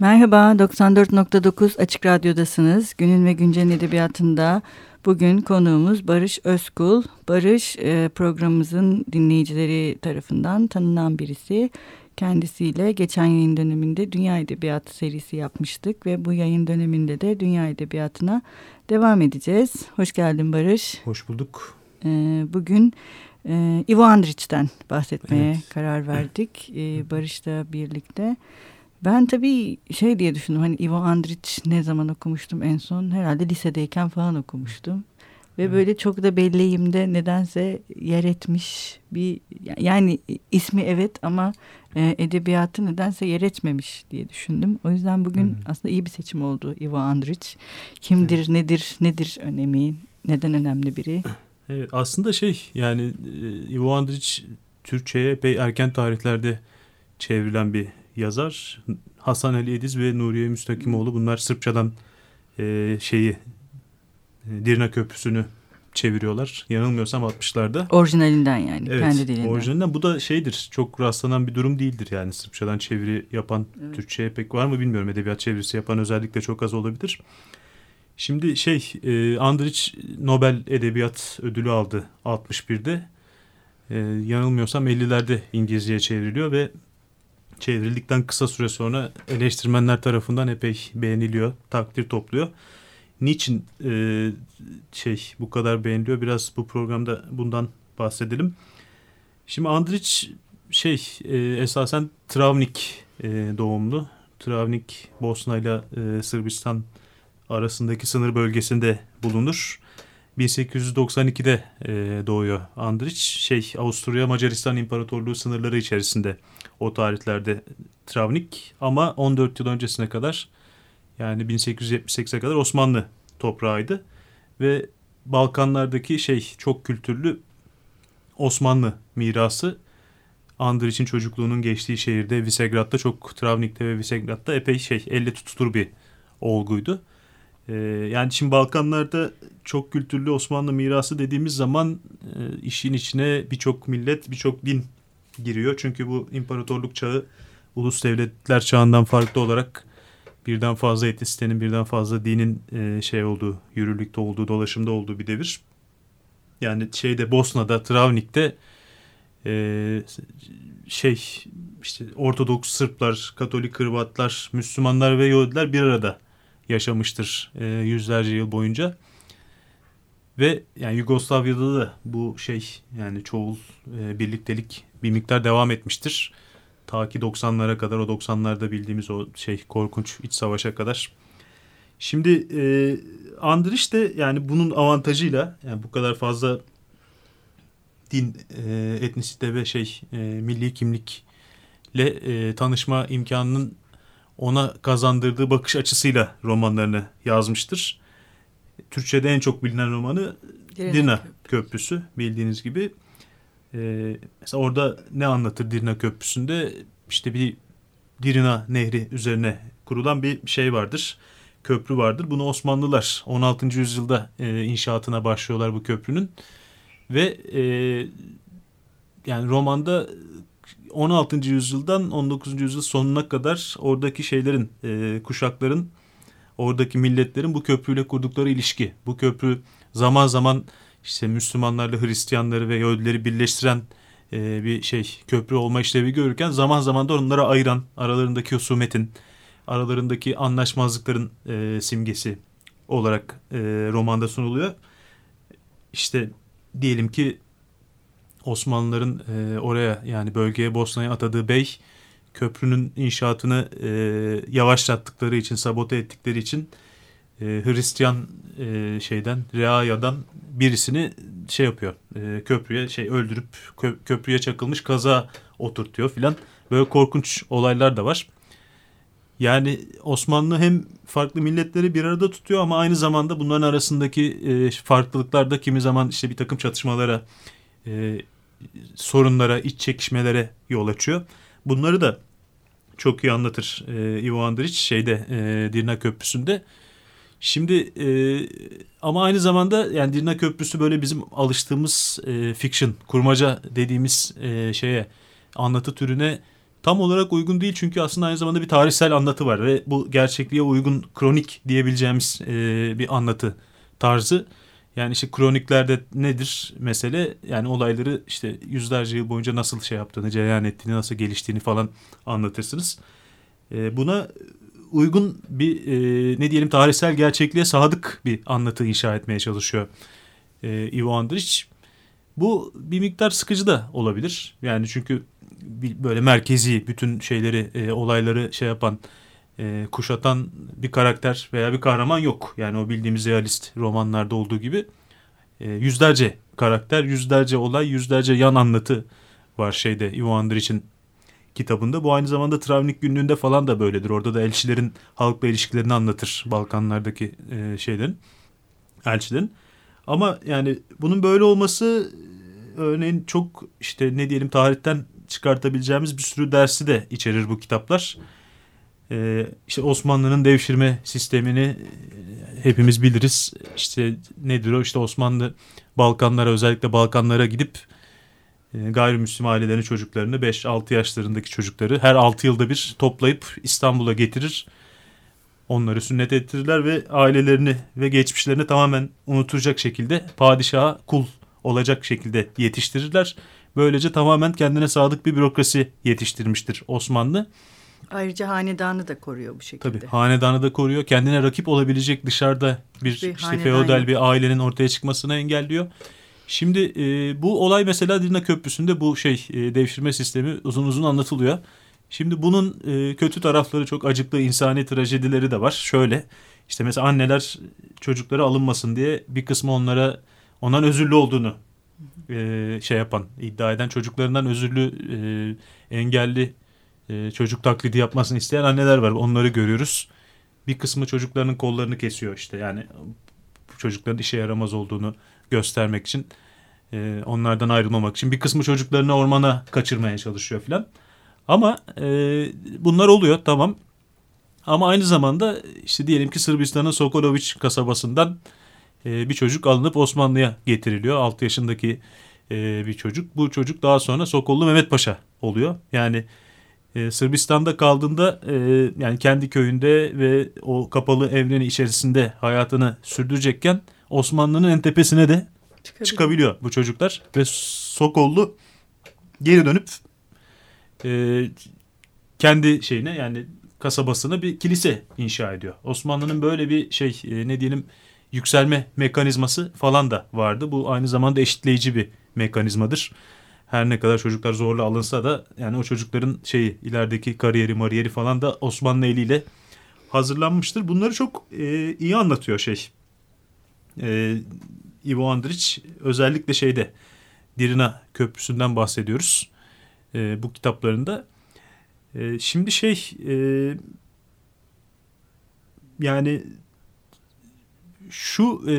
Merhaba, 94.9 Açık Radyo'dasınız. Günün ve Güncel Edebiyatı'nda bugün konuğumuz Barış Özkul. Barış e, programımızın dinleyicileri tarafından tanınan birisi. Kendisiyle geçen yayın döneminde Dünya Edebiyatı serisi yapmıştık ve bu yayın döneminde de Dünya Edebiyatı'na devam edeceğiz. Hoş geldin Barış. Hoş bulduk. E, bugün e, Ivo Andrić'ten bahsetmeye evet. karar verdik. Barış'la birlikte. Ben tabii şey diye düşündüm hani Ivo Andrić ne zaman okumuştum en son herhalde lisedeyken falan okumuştum. Ve evet. böyle çok da belleyimde nedense yer etmiş bir yani ismi evet ama e, edebiyatı nedense yer etmemiş diye düşündüm. O yüzden bugün hmm. aslında iyi bir seçim oldu Ivo Andrić. Kimdir, evet. nedir, nedir önemi, neden önemli biri? Evet, aslında şey yani e, Ivo Andrić Türkçe'ye epey erken tarihlerde çevrilen bir yazar. Hasan Ali Ediz ve Nuriye Müstakimoğlu bunlar Sırpçadan e, şeyi e, Dirna Köprüsü'nü çeviriyorlar. Yanılmıyorsam 60'larda. Orijinalinden yani evet, kendi dilinden. Orijinalinden. Bu da şeydir çok rastlanan bir durum değildir yani Sırpçadan çeviri yapan evet. Türkçe'ye pek var mı bilmiyorum. Edebiyat çevirisi yapan özellikle çok az olabilir. Şimdi şey e, Andrić Nobel Edebiyat Ödülü aldı 61'de. E, yanılmıyorsam 50'lerde İngilizceye çevriliyor ve çevrildikten kısa süre sonra eleştirmenler tarafından epey beğeniliyor, takdir topluyor. Niçin e, şey bu kadar beğeniliyor? Biraz bu programda bundan bahsedelim. Şimdi Andrić şey e, esasen Travnik e, doğumlu. Travnik Bosna ile e, Sırbistan arasındaki sınır bölgesinde bulunur. 1892'de e, doğuyor Andrić. Şey Avusturya Macaristan İmparatorluğu sınırları içerisinde o tarihlerde Travnik ama 14 yıl öncesine kadar yani 1878'e kadar Osmanlı toprağıydı ve Balkanlardaki şey çok kültürlü Osmanlı mirası Andrić'in çocukluğunun geçtiği şehirde Visegrad'da çok Travnik'te ve Visegrad'da epey şey elle tutulur bir olguydu. Ee, yani şimdi Balkanlarda çok kültürlü Osmanlı mirası dediğimiz zaman e, işin içine birçok millet, birçok din giriyor. Çünkü bu imparatorluk çağı ulus devletler çağından farklı olarak birden fazla etnisitenin, birden fazla dinin e, şey olduğu, yürürlükte olduğu, dolaşımda olduğu bir devir. Yani şeyde Bosna'da, Travnik'te e, şey işte Ortodoks Sırplar, Katolik Hırvatlar, Müslümanlar ve Yahudiler bir arada yaşamıştır yüzlerce yıl boyunca. Ve yani Yugoslavya'da da bu şey yani çoğul e, birliktelik bir miktar devam etmiştir. Ta ki 90'lara kadar o 90'larda bildiğimiz o şey korkunç iç savaşa kadar. Şimdi e, Andrić de yani bunun avantajıyla yani bu kadar fazla din, e, etnisite ve şey e, milli kimlikle e, tanışma imkanının ona kazandırdığı bakış açısıyla romanlarını yazmıştır. Türkçe'de en çok bilinen romanı Dirna, Dirna Köprüsü bildiğiniz gibi. Ee, mesela orada ne anlatır Dirna Köprüsü'nde? İşte bir Dirna Nehri üzerine kurulan bir şey vardır. Köprü vardır. Bunu Osmanlılar 16. yüzyılda e, inşaatına başlıyorlar bu köprünün. Ve e, yani romanda 16. yüzyıldan 19. yüzyıl sonuna kadar oradaki şeylerin, e, kuşakların, oradaki milletlerin bu köprüyle kurdukları ilişki. Bu köprü zaman zaman işte Müslümanlarla Hristiyanları ve Yahudileri birleştiren e, bir şey köprü olma işlevi görürken zaman zaman da onlara ayıran aralarındaki husumetin, aralarındaki anlaşmazlıkların e, simgesi olarak e, romanda sunuluyor. İşte diyelim ki Osmanlıların e, oraya yani bölgeye Bosna'ya atadığı bey köprünün inşaatını e, yavaşlattıkları için, sabote ettikleri için e, Hristiyan e, şeyden, Reaya'dan birisini şey yapıyor. E, köprüye şey öldürüp kö, köprüye çakılmış kaza oturtuyor filan. Böyle korkunç olaylar da var. Yani Osmanlı hem farklı milletleri bir arada tutuyor ama aynı zamanda bunların arasındaki e, farklılıklar da kimi zaman işte bir takım çatışmalara e, sorunlara, iç çekişmelere yol açıyor. Bunları da çok iyi anlatır e, Ivo Andrić şeyde e, Dirna Köprüsü'nde. Şimdi e, ama aynı zamanda yani Dirna Köprüsü böyle bizim alıştığımız e, fiction, kurmaca dediğimiz e, şeye anlatı türüne tam olarak uygun değil çünkü aslında aynı zamanda bir tarihsel anlatı var ve bu gerçekliğe uygun kronik diyebileceğimiz e, bir anlatı tarzı. Yani işte kroniklerde nedir mesele? Yani olayları işte yüzlerce yıl boyunca nasıl şey yaptığını, cereyan ettiğini, nasıl geliştiğini falan anlatırsınız. E, buna uygun bir e, ne diyelim tarihsel gerçekliğe sadık bir anlatı inşa etmeye çalışıyor e, Ivo Andrić. Bu bir miktar sıkıcı da olabilir. Yani çünkü böyle merkezi bütün şeyleri, e, olayları şey yapan, e, kuşatan bir karakter veya bir kahraman yok. Yani o bildiğimiz realist romanlarda olduğu gibi e, yüzlerce karakter, yüzlerce olay, yüzlerce yan anlatı var şeyde Ivo Andrić'in kitabında. Bu aynı zamanda Travnik günlüğünde falan da böyledir. Orada da elçilerin halkla ilişkilerini anlatır Balkanlardaki e, şeylerin, elçilerin. Ama yani bunun böyle olması örneğin çok işte ne diyelim tarihten çıkartabileceğimiz bir sürü dersi de içerir bu kitaplar. Ee, işte Osmanlı'nın devşirme sistemini e, hepimiz biliriz. İşte nedir o? İşte Osmanlı Balkanlara özellikle Balkanlara gidip e, gayrimüslim ailelerin çocuklarını 5-6 yaşlarındaki çocukları her 6 yılda bir toplayıp İstanbul'a getirir. Onları sünnet ettirirler ve ailelerini ve geçmişlerini tamamen unutacak şekilde padişaha kul olacak şekilde yetiştirirler. Böylece tamamen kendine sadık bir bürokrasi yetiştirmiştir Osmanlı. Ayrıca hanedanı da koruyor bu şekilde. Tabii hanedanı da koruyor. Kendine rakip olabilecek dışarıda bir, bir işte feodal bir ailenin ortaya çıkmasını engelliyor. Şimdi e, bu olay mesela Dirna Köprüsü'nde bu şey e, devşirme sistemi uzun uzun anlatılıyor. Şimdi bunun e, kötü tarafları çok acıklı insani trajedileri de var. Şöyle işte mesela anneler çocukları alınmasın diye bir kısmı onlara ondan özürlü olduğunu e, şey yapan iddia eden çocuklarından özürlü e, engelli e, çocuk taklidi yapmasını isteyen anneler var. Onları görüyoruz. Bir kısmı çocuklarının kollarını kesiyor işte yani çocukların işe yaramaz olduğunu göstermek için e, onlardan ayrılmamak için bir kısmı çocuklarını ormana kaçırmaya çalışıyor filan. Ama e, bunlar oluyor tamam. Ama aynı zamanda işte diyelim ki Sırbistan'ın Sokoloviç kasabasından bir çocuk alınıp Osmanlı'ya getiriliyor. 6 yaşındaki bir çocuk. Bu çocuk daha sonra Sokollu Mehmet Paşa oluyor. Yani e, Sırbistan'da kaldığında e, yani kendi köyünde ve o kapalı evrenin içerisinde hayatını sürdürecekken Osmanlı'nın en tepesine de çıkabiliyor, çıkabiliyor bu çocuklar. Ve Sokollu geri dönüp e, kendi şeyine yani kasabasına bir kilise inşa ediyor. Osmanlı'nın böyle bir şey e, ne diyelim yükselme mekanizması falan da vardı. Bu aynı zamanda eşitleyici bir mekanizmadır. Her ne kadar çocuklar zorla alınsa da yani o çocukların şeyi ilerideki kariyeri mariyeri falan da Osmanlı eliyle hazırlanmıştır. Bunları çok e, iyi anlatıyor şey. E, Ivo Andrić özellikle şeyde Dirina Köprüsü'nden bahsediyoruz. E, bu kitaplarında. E, şimdi şey e, yani şu e,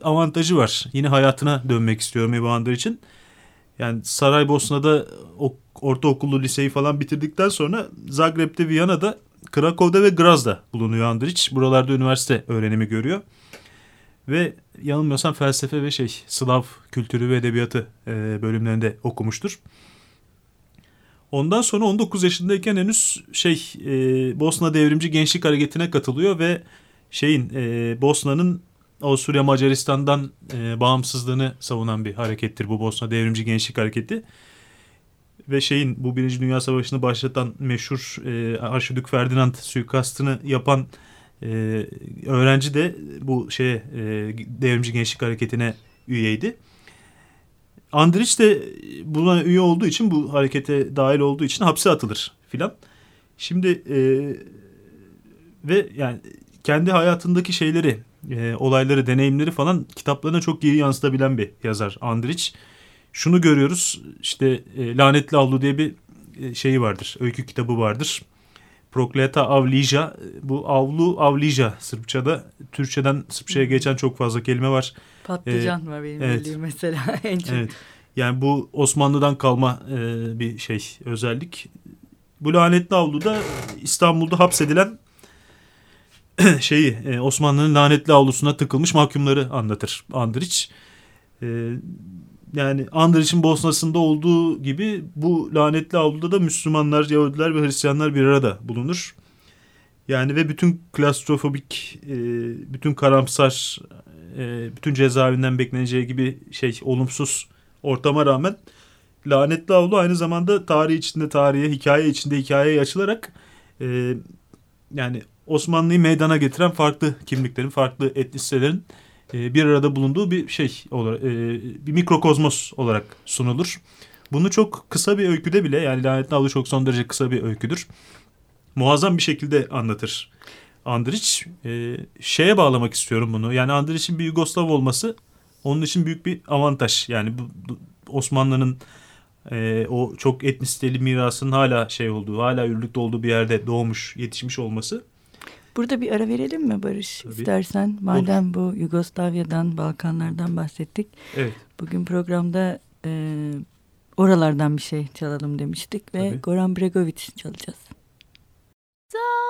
avantajı var. Yine hayatına dönmek istiyorum Ebu için. Yani Saraybosna'da o, ortaokulu, liseyi falan bitirdikten sonra Zagreb'de, Viyana'da, Krakow'da ve Graz'da bulunuyor Andrić. Buralarda üniversite öğrenimi görüyor. Ve yanılmıyorsam felsefe ve şey Slav kültürü ve edebiyatı e, bölümlerinde okumuştur. Ondan sonra 19 yaşındayken henüz şey e, Bosna Devrimci Gençlik Hareketi'ne katılıyor ve şeyin e, Bosna'nın Avusturya Macaristan'dan e, bağımsızlığını savunan bir harekettir bu Bosna Devrimci Gençlik Hareketi. Ve şeyin bu Birinci Dünya Savaşı'nı başlatan meşhur e, Arşidük Ferdinand suikastını yapan e, öğrenci de bu şeye e, Devrimci Gençlik Hareketi'ne üyeydi. Andrić de buna üye olduğu için bu harekete dahil olduğu için hapse atılır filan. Şimdi e, ve yani kendi hayatındaki şeyleri, e, olayları, deneyimleri falan kitaplarına çok iyi yansıtabilen bir yazar Andrić. Şunu görüyoruz işte e, Lanetli Avlu diye bir e, şeyi vardır, öykü kitabı vardır. Prokleta Avlija, bu avlu Avlija Sırpçada, Türkçeden Sırpçaya geçen çok fazla kelime var. Patlıcan ee, var benim evet, bildiğim mesela en çok. Evet. Yani bu Osmanlı'dan kalma e, bir şey özellik. Bu lanetli avluda İstanbul'da hapsedilen şeyi e, Osmanlı'nın lanetli avlusuna tıkılmış mahkumları anlatır Andrić. E, yani Andrić'in Bosna'sında olduğu gibi bu lanetli avluda da Müslümanlar, Yahudiler ve Hristiyanlar bir arada bulunur. Yani ve bütün klastrofobik, e, bütün karamsar, bütün cezaevinden bekleneceği gibi şey olumsuz ortama rağmen lanetli avlu aynı zamanda tarih içinde tarihe, hikaye içinde hikayeye açılarak yani Osmanlı'yı meydana getiren farklı kimliklerin, farklı etnisitelerin e, bir arada bulunduğu bir şey olarak, e, bir mikrokozmos olarak sunulur. Bunu çok kısa bir öyküde bile yani lanetli avlu çok son derece kısa bir öyküdür. Muazzam bir şekilde anlatır. Andrić e, şeye bağlamak istiyorum bunu. Yani Andrić'in bir Yugoslav olması onun için büyük bir avantaj. Yani bu, bu Osmanlı'nın e, o çok etnisiteli mirasının hala şey olduğu, hala yürürlükte olduğu bir yerde doğmuş, yetişmiş olması. Burada bir ara verelim mi Barış Tabii. istersen? Madem Olur. bu Yugoslavya'dan, Balkanlardan bahsettik. Evet. Bugün programda e, oralardan bir şey çalalım demiştik ve Tabii. Goran Bregovic çalacağız. Sorma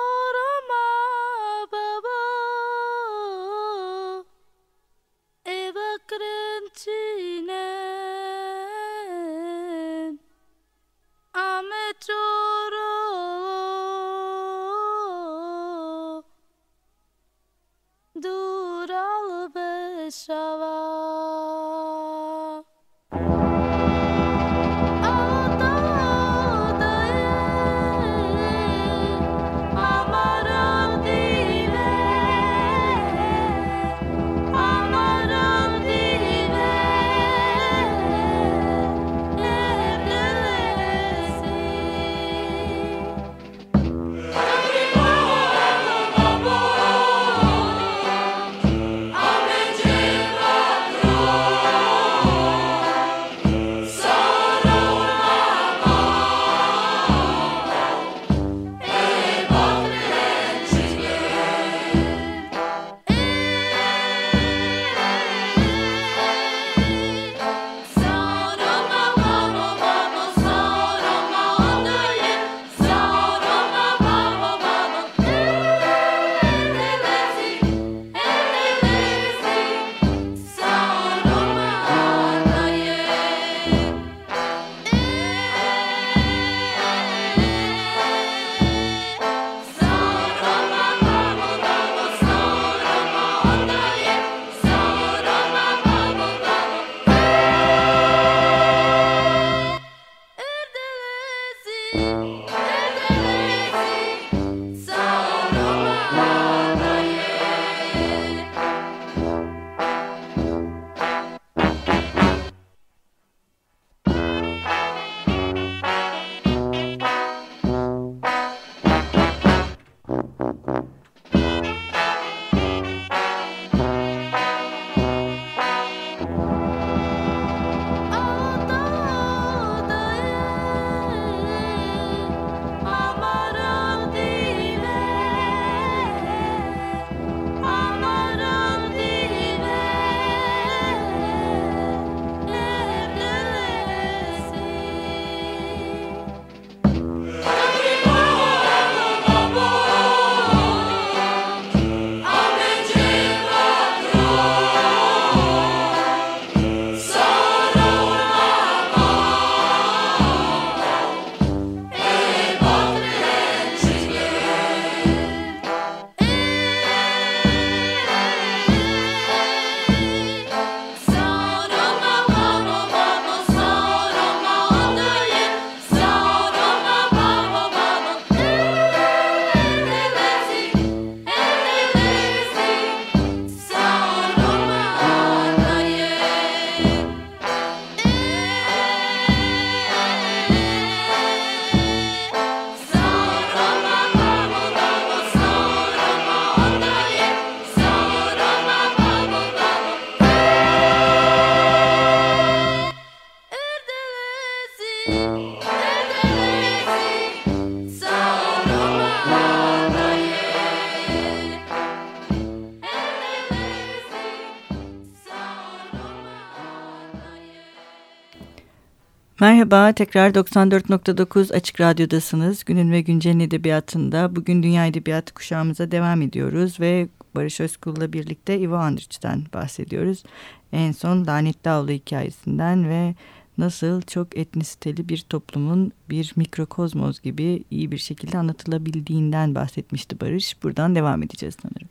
Merhaba, tekrar 94.9 Açık Radyo'dasınız. Günün ve Güncel'in edebiyatında bugün Dünya Edebiyatı kuşağımıza devam ediyoruz ve Barış Özkul'la birlikte Ivo Andrić'ten bahsediyoruz. En son Lanetli Avlu hikayesinden ve nasıl çok etnisiteli bir toplumun bir mikrokozmoz gibi iyi bir şekilde anlatılabildiğinden bahsetmişti Barış. Buradan devam edeceğiz sanırım.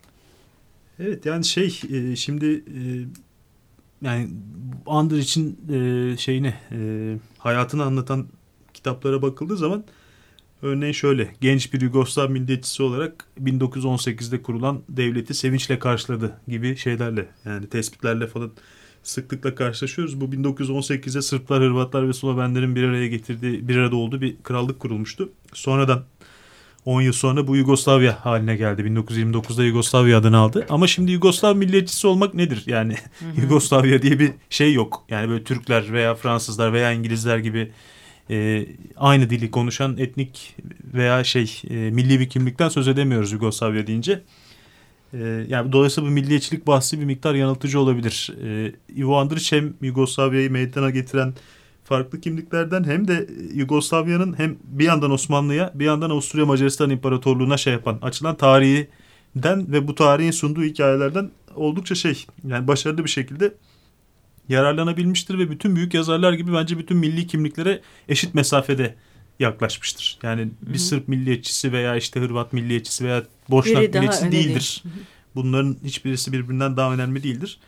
Evet yani şey e, şimdi e, yani Andr için e, şeyini hayatını anlatan kitaplara bakıldığı zaman örneğin şöyle genç bir Yugoslav milliyetçisi olarak 1918'de kurulan devleti sevinçle karşıladı gibi şeylerle yani tespitlerle falan sıklıkla karşılaşıyoruz. Bu 1918'de Sırplar, Hırvatlar ve Slovenlerin bir araya getirdiği, bir arada olduğu bir krallık kurulmuştu. Sonradan 10 yıl sonra bu Yugoslavya haline geldi. 1929'da Yugoslavya adını aldı. Ama şimdi Yugoslav milliyetçisi olmak nedir? Yani Yugoslavya diye bir şey yok. Yani böyle Türkler veya Fransızlar veya İngilizler gibi e, aynı dili konuşan etnik veya şey e, milli bir kimlikten söz edemiyoruz Yugoslavya deyince. E, yani dolayısıyla bu milliyetçilik bahsi bir miktar yanıltıcı olabilir. E, Ivo Andrić hem Yugoslavya'yı meydana getiren farklı kimliklerden hem de Yugoslavya'nın hem bir yandan Osmanlı'ya bir yandan Avusturya Macaristan İmparatorluğu'na şey yapan açılan tarihinden ve bu tarihin sunduğu hikayelerden oldukça şey yani başarılı bir şekilde yararlanabilmiştir ve bütün büyük yazarlar gibi bence bütün milli kimliklere eşit mesafede yaklaşmıştır. Yani bir Hı-hı. Sırp milliyetçisi veya işte Hırvat milliyetçisi veya Boşnak milliyetçisi değildir. Değil. Bunların hiçbirisi birbirinden daha önemli değildir.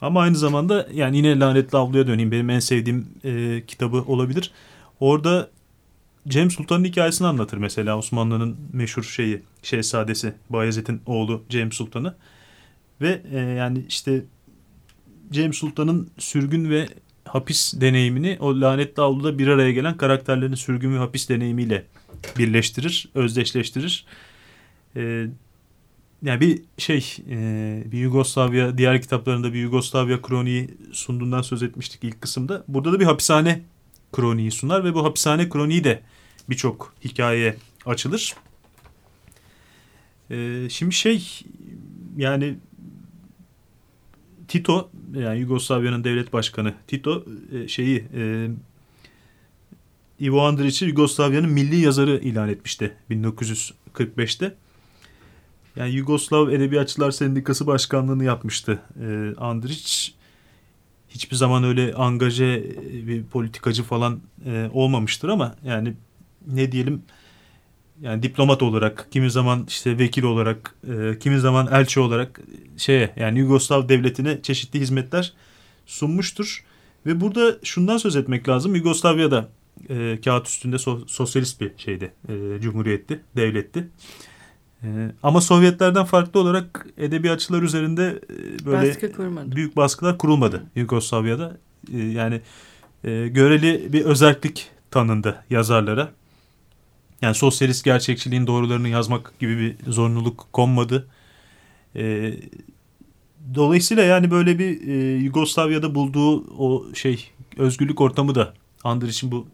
Ama aynı zamanda yani yine Lanetli Avlu'ya döneyim. Benim en sevdiğim e, kitabı olabilir. Orada Cem Sultan'ın hikayesini anlatır mesela Osmanlı'nın meşhur şeyi şehzadesi Bayezid'in oğlu Cem Sultan'ı. Ve e, yani işte Cem Sultan'ın sürgün ve hapis deneyimini o lanetli avluda bir araya gelen karakterlerin sürgün ve hapis deneyimiyle birleştirir, özdeşleştirir. Ee, yani bir şey, e, bir Yugoslavya, diğer kitaplarında bir Yugoslavya kroniği sunduğundan söz etmiştik ilk kısımda. Burada da bir hapishane kroniği sunar ve bu hapishane kroniği de birçok hikayeye açılır. Ee, şimdi şey, yani Tito yani Yugoslavya'nın devlet başkanı Tito e, şeyi e, Ivo Andrić'i Yugoslavya'nın milli yazarı ilan etmişti 1945'te. Yani Yugoslav Edebiyatçılar Sendikası Başkanlığını yapmıştı e, Andrić. Hiçbir zaman öyle angaje bir politikacı falan e, olmamıştır ama yani ne diyelim yani diplomat olarak, kimi zaman işte vekil olarak, e, kimi zaman elçi olarak şeye yani Yugoslav devletine çeşitli hizmetler sunmuştur. Ve burada şundan söz etmek lazım. Yugoslavya'da e, kağıt üstünde so, sosyalist bir şeydi, e, cumhuriyetti, devletti. E, ama Sovyetlerden farklı olarak edebiyatçılar üzerinde e, böyle Baskı büyük baskılar kurulmadı Yugoslavya'da. E, yani e, göreli bir özellik tanındı yazarlara. Yani sosyalist gerçekçiliğin doğrularını yazmak gibi bir zorunluluk konmadı. E, dolayısıyla yani böyle bir e, Yugoslavya'da bulduğu o şey özgürlük ortamı da için bu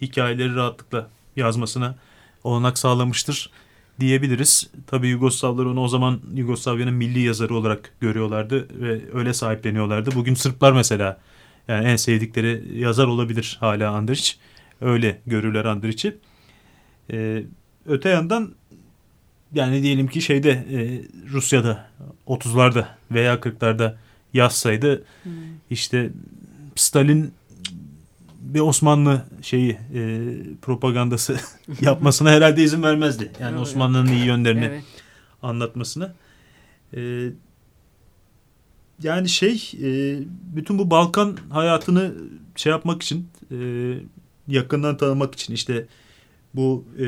hikayeleri rahatlıkla yazmasına olanak sağlamıştır diyebiliriz. Tabii Yugoslavlar onu o zaman Yugoslavya'nın milli yazarı olarak görüyorlardı ve öyle sahipleniyorlardı. Bugün Sırplar mesela yani en sevdikleri yazar olabilir hala Andrić. Öyle görürler Andrić'i. Ee, öte yandan yani diyelim ki şeyde e, Rusya'da 30'larda veya 40'larda yazsaydı hmm. işte Stalin bir Osmanlı şeyi e, propagandası yapmasına herhalde izin vermezdi. Yani Osmanlı'nın iyi yönlerini evet. anlatmasına. E, yani şey e, bütün bu Balkan hayatını şey yapmak için e, yakından tanımak için işte bu e,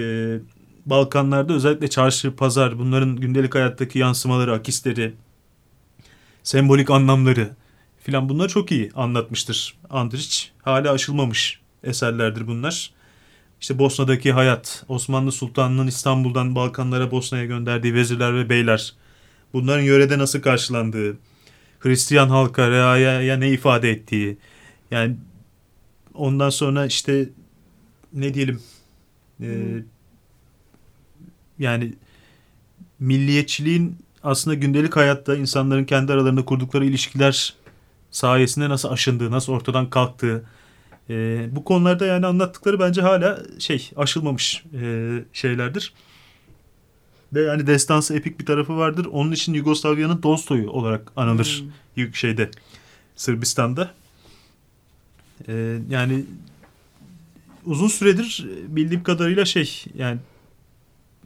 Balkanlarda özellikle çarşı, pazar bunların gündelik hayattaki yansımaları, akisleri, sembolik anlamları filan bunları çok iyi anlatmıştır Andrić. Hala aşılmamış eserlerdir bunlar. İşte Bosna'daki hayat, Osmanlı Sultanı'nın İstanbul'dan Balkanlara Bosna'ya gönderdiği vezirler ve beyler, bunların yörede nasıl karşılandığı, Hristiyan halka, reaya ne ifade ettiği, yani ondan sonra işte ne diyelim e, yani milliyetçiliğin aslında gündelik hayatta insanların kendi aralarında kurdukları ilişkiler sayesinde nasıl aşındığı, nasıl ortadan kalktığı e, bu konularda yani anlattıkları bence hala şey aşılmamış e, şeylerdir. Ve yani destansı epik bir tarafı vardır. Onun için Yugoslavya'nın Tolstoy'u olarak anılır hmm. şeyde Sırbistan'da. Ee, yani uzun süredir bildiğim kadarıyla şey yani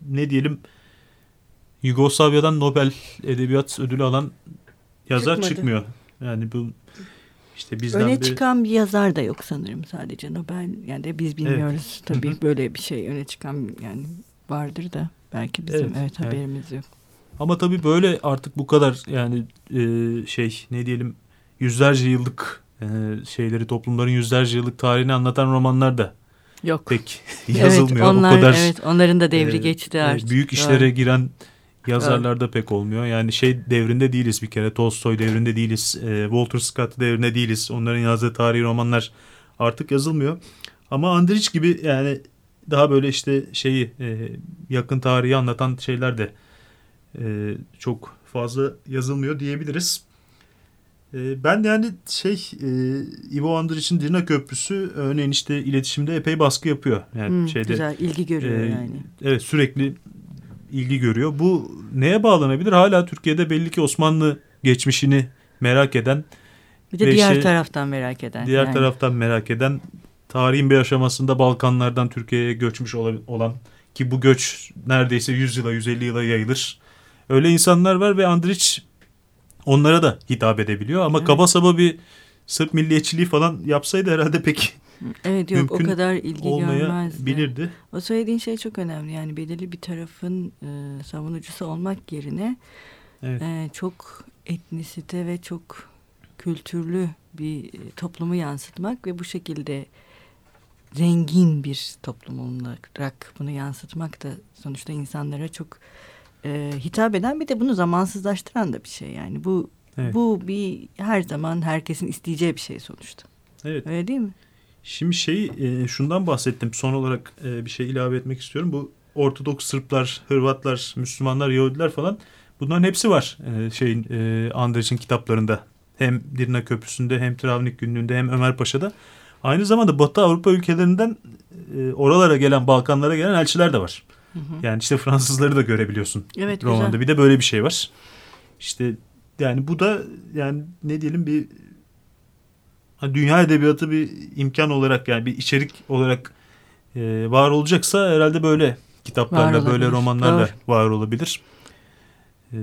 ne diyelim Yugoslavya'dan Nobel Edebiyat Ödülü alan yazar Çıkmadı. çıkmıyor. Yani bu işte bizden öne bir... çıkan bir yazar da yok sanırım sadece Nobel yani de biz bilmiyoruz evet. tabii böyle bir şey öne çıkan yani vardır da belki bizim evet, evet haberimiz evet. yok. Ama tabii böyle artık bu kadar yani e, şey ne diyelim yüzlerce yıllık e, şeyleri toplumların yüzlerce yıllık tarihini anlatan romanlar da yok. Pek yazılmıyor. Evet, onlar, o kadar. Evet, onların da devri e, geçti artık. Büyük işlere Doğru. giren yazarlarda evet. pek olmuyor. Yani şey devrinde değiliz bir kere. Tolstoy devrinde değiliz. E, Walter Scott devrinde değiliz. Onların yazdığı tarihi romanlar artık yazılmıyor. Ama Andrich gibi yani daha böyle işte şeyi e, yakın tarihi anlatan şeyler de e, çok fazla yazılmıyor diyebiliriz. E, ben yani şey e, Ivo Andrić'in Dirna Köprüsü örneğin işte iletişimde epey baskı yapıyor. Yani hmm, şeyde güzel ilgi görüyor e, yani. Evet sürekli ilgi görüyor. Bu neye bağlanabilir? Hala Türkiye'de belli ki Osmanlı geçmişini merak eden bir de diğer şey, taraftan merak eden. Diğer yani. taraftan merak eden tarihin bir aşamasında Balkanlardan Türkiye'ye göçmüş olan ki bu göç neredeyse 100 yıla 150 yıla yayılır. Öyle insanlar var ve Andrić onlara da hitap edebiliyor ama evet. kaba saba bir Sırp milliyetçiliği falan yapsaydı herhalde pek Evet yok o kadar ilgi görmezdi. bilirdi. O söylediğin şey çok önemli. Yani belirli bir tarafın e, savunucusu olmak yerine evet. e, çok etnisite ve çok kültürlü bir toplumu yansıtmak ve bu şekilde zengin bir toplum olarak bunu yansıtmak da sonuçta insanlara çok e, hitap eden bir de bunu zamansızlaştıran da bir şey yani bu evet. bu bir her zaman herkesin isteyeceği bir şey sonuçta. Evet. Öyle değil mi? Şimdi şey e, şundan bahsettim son olarak e, bir şey ilave etmek istiyorum. Bu Ortodoks Sırplar, Hırvatlar, Müslümanlar, Yahudiler falan bunların hepsi var e, şeyin e, Andreç'in kitaplarında. Hem Dirna Köprüsü'nde hem Travnik Günlüğü'nde hem Ömer Paşa'da. Aynı zamanda Batı Avrupa ülkelerinden e, oralara gelen Balkanlara gelen elçiler de var. Hı hı. Yani işte Fransızları da görebiliyorsun evet, romanda. Güzel. Bir de böyle bir şey var. İşte yani bu da yani ne diyelim bir dünya edebiyatı bir imkan olarak yani bir içerik olarak e, var olacaksa herhalde böyle kitaplarla böyle romanlarla Doğru. var olabilir. E,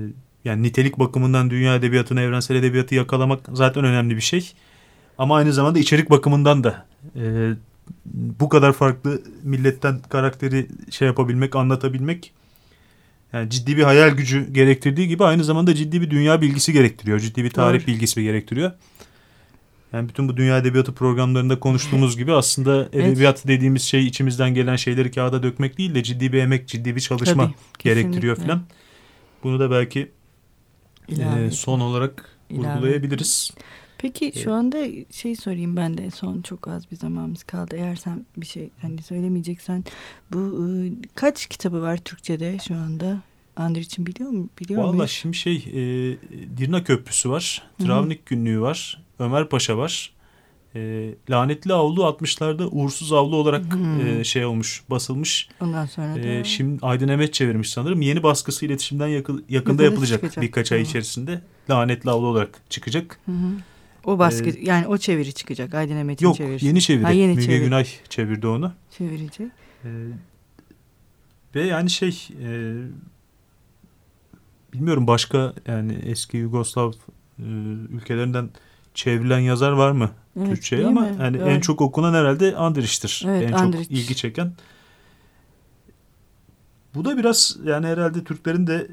yani nitelik bakımından dünya edebiyatını, evrensel edebiyatı yakalamak zaten önemli bir şey. Ama aynı zamanda içerik bakımından da e, bu kadar farklı milletten karakteri şey yapabilmek, anlatabilmek yani ciddi bir hayal gücü gerektirdiği gibi aynı zamanda ciddi bir dünya bilgisi gerektiriyor. Ciddi bir tarih Doğru. bilgisi gerektiriyor. Yani bütün bu dünya edebiyatı programlarında konuştuğumuz gibi aslında edebiyat evet. dediğimiz şey içimizden gelen şeyleri kağıda dökmek değil de ciddi bir emek, ciddi bir çalışma Tabii, gerektiriyor falan. Bunu da belki e, son olarak İlave. vurgulayabiliriz. Peki şu anda şey sorayım ben de son çok az bir zamanımız kaldı. Eğer sen bir şey hani söylemeyeceksen bu ıı, kaç kitabı var Türkçe'de şu anda? Andr için biliyor mu? Biliyor Valla şimdi şey e, Dirna Köprüsü var. Travnik Günlüğü var. Ömer Paşa var. E, Lanetli Avlu 60'larda uğursuz avlu olarak e, şey olmuş basılmış. Ondan sonra e, Şimdi Aydın Emet çevirmiş sanırım. Yeni baskısı iletişimden yakın, yakında yapılacak çıkacak. birkaç ay içerisinde. Lanetli Avlu olarak çıkacak. Hı hı. O baskı ee, yani o çeviri çıkacak Aydın Emet'in yok, çevirisi. Yok yeni çeviri. Ha, yeni Müge çeviri. Günay çevirdi onu. Çevirecek. Ee, ve yani şey e, bilmiyorum başka yani eski Yugoslav e, ülkelerinden çevrilen yazar var mı evet, Türkçe'ye ama mi? yani en çok okunan herhalde Andrić'tir. Evet, en Andrić. çok ilgi çeken. Bu da biraz yani herhalde Türklerin de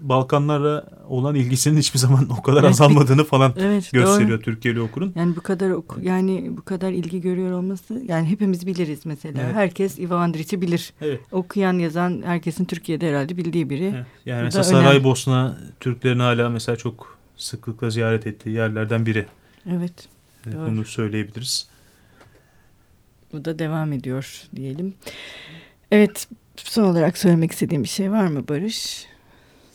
Balkanlara olan ilgisinin hiçbir zaman o kadar evet, azalmadığını falan evet, gösteriyor doğru. Türkiye'li okurun. Yani bu kadar oku, yani bu kadar ilgi görüyor olması yani hepimiz biliriz mesela. Evet. Herkes Ivo Andrić'i bilir. Evet. Okuyan yazan herkesin Türkiye'de herhalde bildiği biri. Evet. Yani bu mesela Saraybosna Türklerin hala mesela çok sıklıkla ziyaret ettiği yerlerden biri. Evet. Doğru. Bunu söyleyebiliriz. Bu da devam ediyor diyelim. Evet son olarak söylemek istediğim bir şey var mı Barış?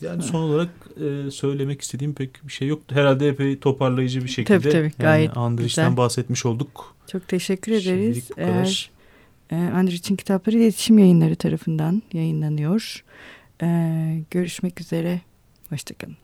Yani son olarak e, söylemek istediğim pek bir şey yok. Herhalde epey toparlayıcı bir şekilde. Tabii tabii gayet yani Andrić'ten bahsetmiş olduk. Çok teşekkür ederiz. Eğer e, Andrić'in kitapları iletişim yayınları tarafından yayınlanıyor. Ee, görüşmek üzere. Hoşçakalın.